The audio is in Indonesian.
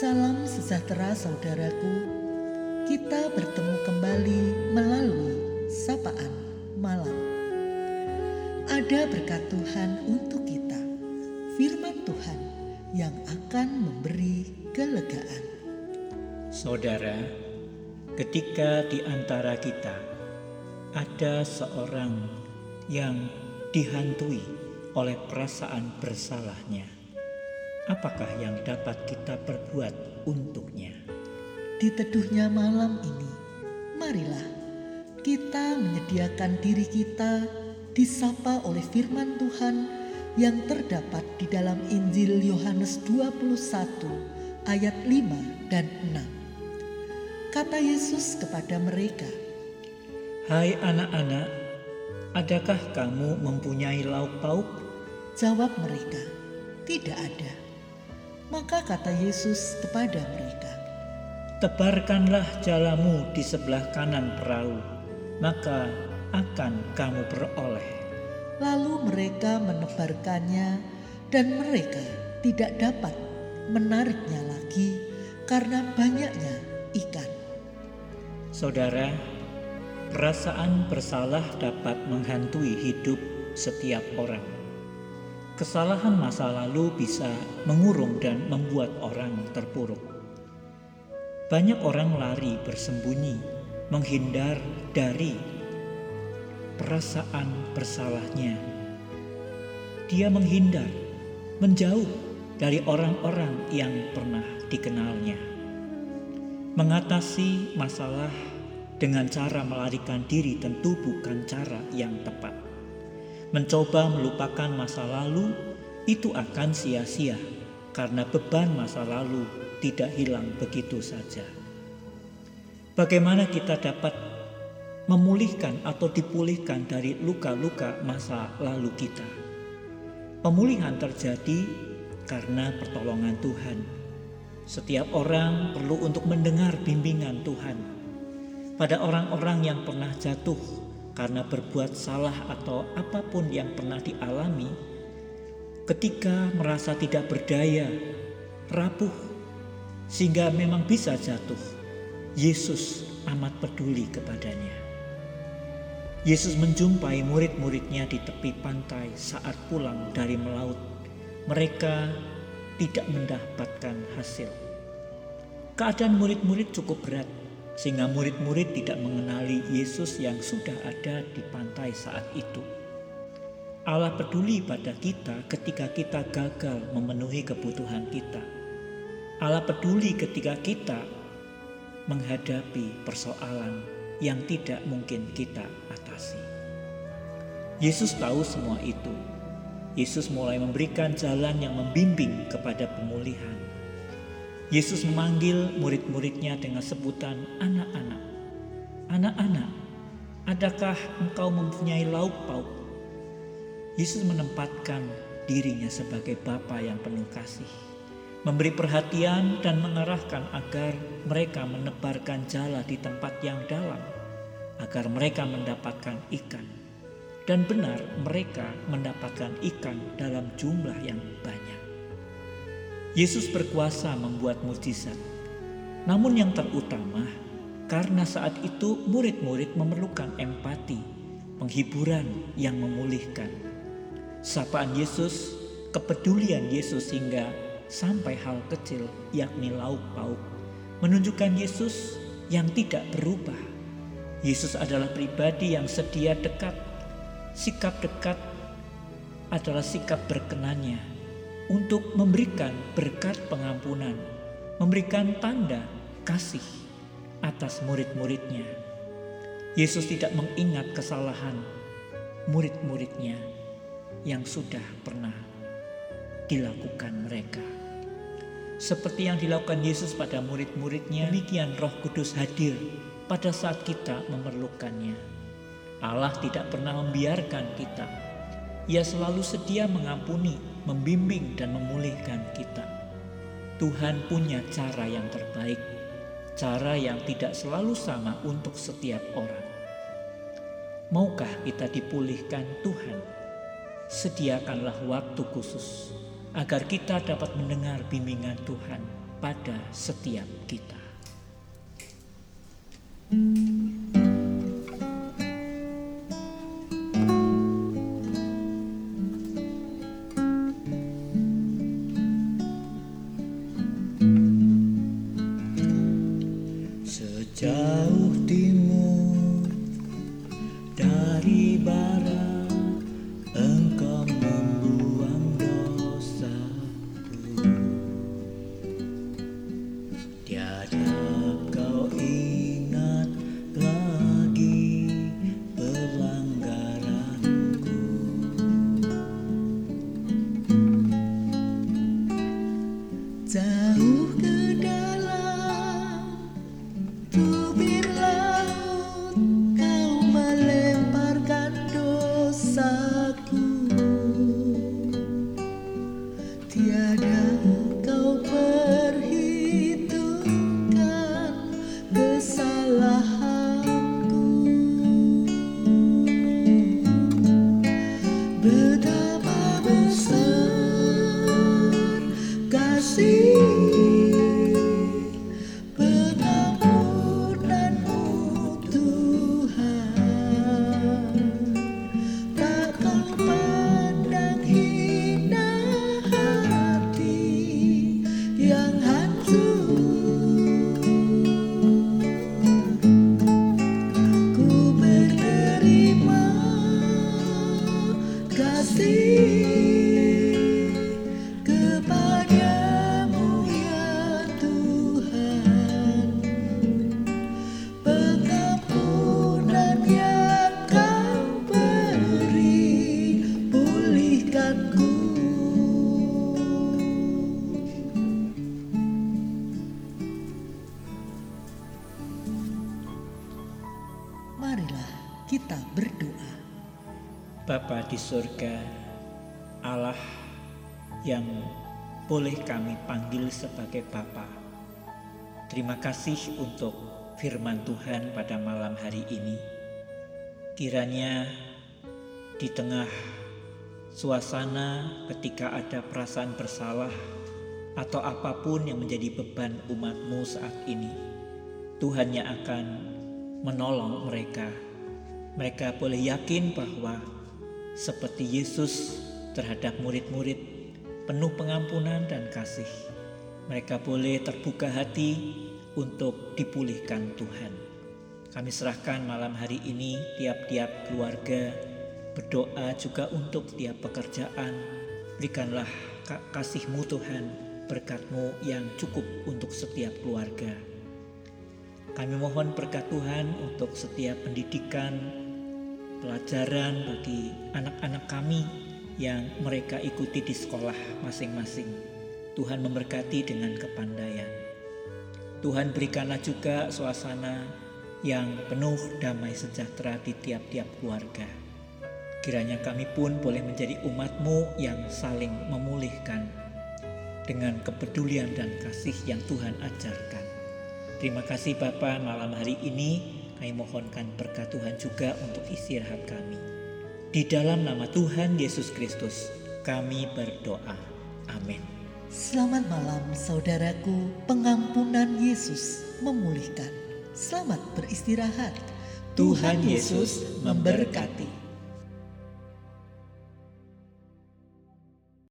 Salam sejahtera saudaraku. Kita bertemu kembali melalui sapaan malam. Ada berkat Tuhan untuk kita. Firman Tuhan yang akan memberi kelegaan. Saudara, ketika di antara kita ada seorang yang dihantui oleh perasaan bersalahnya, apakah yang dapat kita perbuat untuknya? Di teduhnya malam ini, marilah kita menyediakan diri kita disapa oleh firman Tuhan yang terdapat di dalam Injil Yohanes 21 ayat 5 dan 6. Kata Yesus kepada mereka, Hai anak-anak, adakah kamu mempunyai lauk pauk? Jawab mereka, tidak ada. Maka kata Yesus kepada mereka, Tebarkanlah jalamu di sebelah kanan perahu, maka akan kamu beroleh. Lalu mereka menebarkannya dan mereka tidak dapat menariknya lagi karena banyaknya ikan. Saudara, perasaan bersalah dapat menghantui hidup setiap orang. Kesalahan masa lalu bisa mengurung dan membuat orang terpuruk. Banyak orang lari bersembunyi, menghindar dari perasaan bersalahnya. Dia menghindar, menjauh dari orang-orang yang pernah dikenalnya. Mengatasi masalah dengan cara melarikan diri tentu bukan cara yang tepat. Mencoba melupakan masa lalu itu akan sia-sia karena beban masa lalu tidak hilang begitu saja. Bagaimana kita dapat memulihkan atau dipulihkan dari luka-luka masa lalu kita? Pemulihan terjadi karena pertolongan Tuhan. Setiap orang perlu untuk mendengar bimbingan Tuhan. Pada orang-orang yang pernah jatuh karena berbuat salah atau apa pun yang pernah dialami, ketika merasa tidak berdaya, rapuh, sehingga memang bisa jatuh, Yesus amat peduli kepadanya. Yesus menjumpai murid-muridnya di tepi pantai saat pulang dari melaut. Mereka tidak mendapatkan hasil. Keadaan murid-murid cukup berat, sehingga murid-murid tidak mengenali Yesus yang sudah ada di pantai saat itu. Allah peduli pada kita ketika kita gagal memenuhi kebutuhan kita. Allah peduli ketika kita menghadapi persoalan yang tidak mungkin kita atasi. Yesus tahu semua itu. Yesus mulai memberikan jalan yang membimbing kepada pemulihan. Yesus memanggil murid-muridnya dengan sebutan anak-anak. Anak-anak, adakah engkau mempunyai lauk pauk? Yesus menempatkan dirinya sebagai Bapa yang penuh kasih, memberi perhatian dan mengarahkan agar mereka menebarkan jala di tempat yang dalam, agar mereka mendapatkan ikan. Dan benar mereka mendapatkan ikan dalam jumlah yang banyak. Yesus berkuasa membuat mujizat. Namun yang terutama, karena saat itu murid-murid memerlukan empati, penghiburan yang memulihkan. Sapaan Yesus, kepedulian Yesus hingga sampai hal kecil yakni lauk pauk menunjukkan Yesus yang tidak berubah. Yesus adalah pribadi yang sedia dekat. Sikap dekat adalah sikap berkenannya untuk memberikan berkat pengampunan, memberikan tanda kasih atas murid-muridnya. Yesus tidak mengingat kesalahan murid-muridnya yang sudah pernah dilakukan mereka. Seperti yang dilakukan Yesus pada murid-muridnya, demikian roh kudus hadir pada saat kita memerlukannya. Allah tidak pernah membiarkan kita. Ia selalu sedia mengampuni, membimbing dan memulihkan kita. Tuhan punya cara yang terbaik, cara yang tidak selalu sama untuk setiap orang. Maukah kita dipulihkan Tuhan? Sediakanlah waktu khusus agar kita dapat mendengar bimbingan Tuhan pada setiap kita. Sejauh 家。Betapa besar kasih kita berdoa Bapa di surga, Allah yang boleh kami panggil sebagai Bapa. Terima kasih untuk firman Tuhan pada malam hari ini. Kiranya di tengah suasana ketika ada perasaan bersalah atau apa pun yang menjadi beban umatmu saat ini, Tuhan yang akan menolong mereka. Mereka boleh yakin bahwa seperti Yesus terhadap murid-murid penuh pengampunan dan kasih. Mereka boleh terbuka hati untuk dipulihkan Tuhan. Kami serahkan malam hari ini tiap-tiap keluarga berdoa juga untuk tiap pekerjaan. Berikanlah kasih-Mu Tuhan, berkat-Mu yang cukup untuk setiap keluarga. Kami mohon berkat Tuhan untuk setiap pendidikan, pelajaran bagi anak-anak kami yang mereka ikuti di sekolah masing-masing. Tuhan memberkati dengan kepandaian. Tuhan berikanlah juga suasana yang penuh damai sejahtera di tiap-tiap keluarga. Kiranya kami pun boleh menjadi umatmu yang saling memulihkan dengan kepedulian dan kasih yang Tuhan ajarkan. Terima kasih Bapa malam hari ini kami mohonkan berkat Tuhan juga untuk istirahat kami. Di dalam nama Tuhan Yesus Kristus kami berdoa. Amin. Selamat malam saudaraku, pengampunan Yesus memulihkan. Selamat beristirahat. Tuhan Yesus memberkati.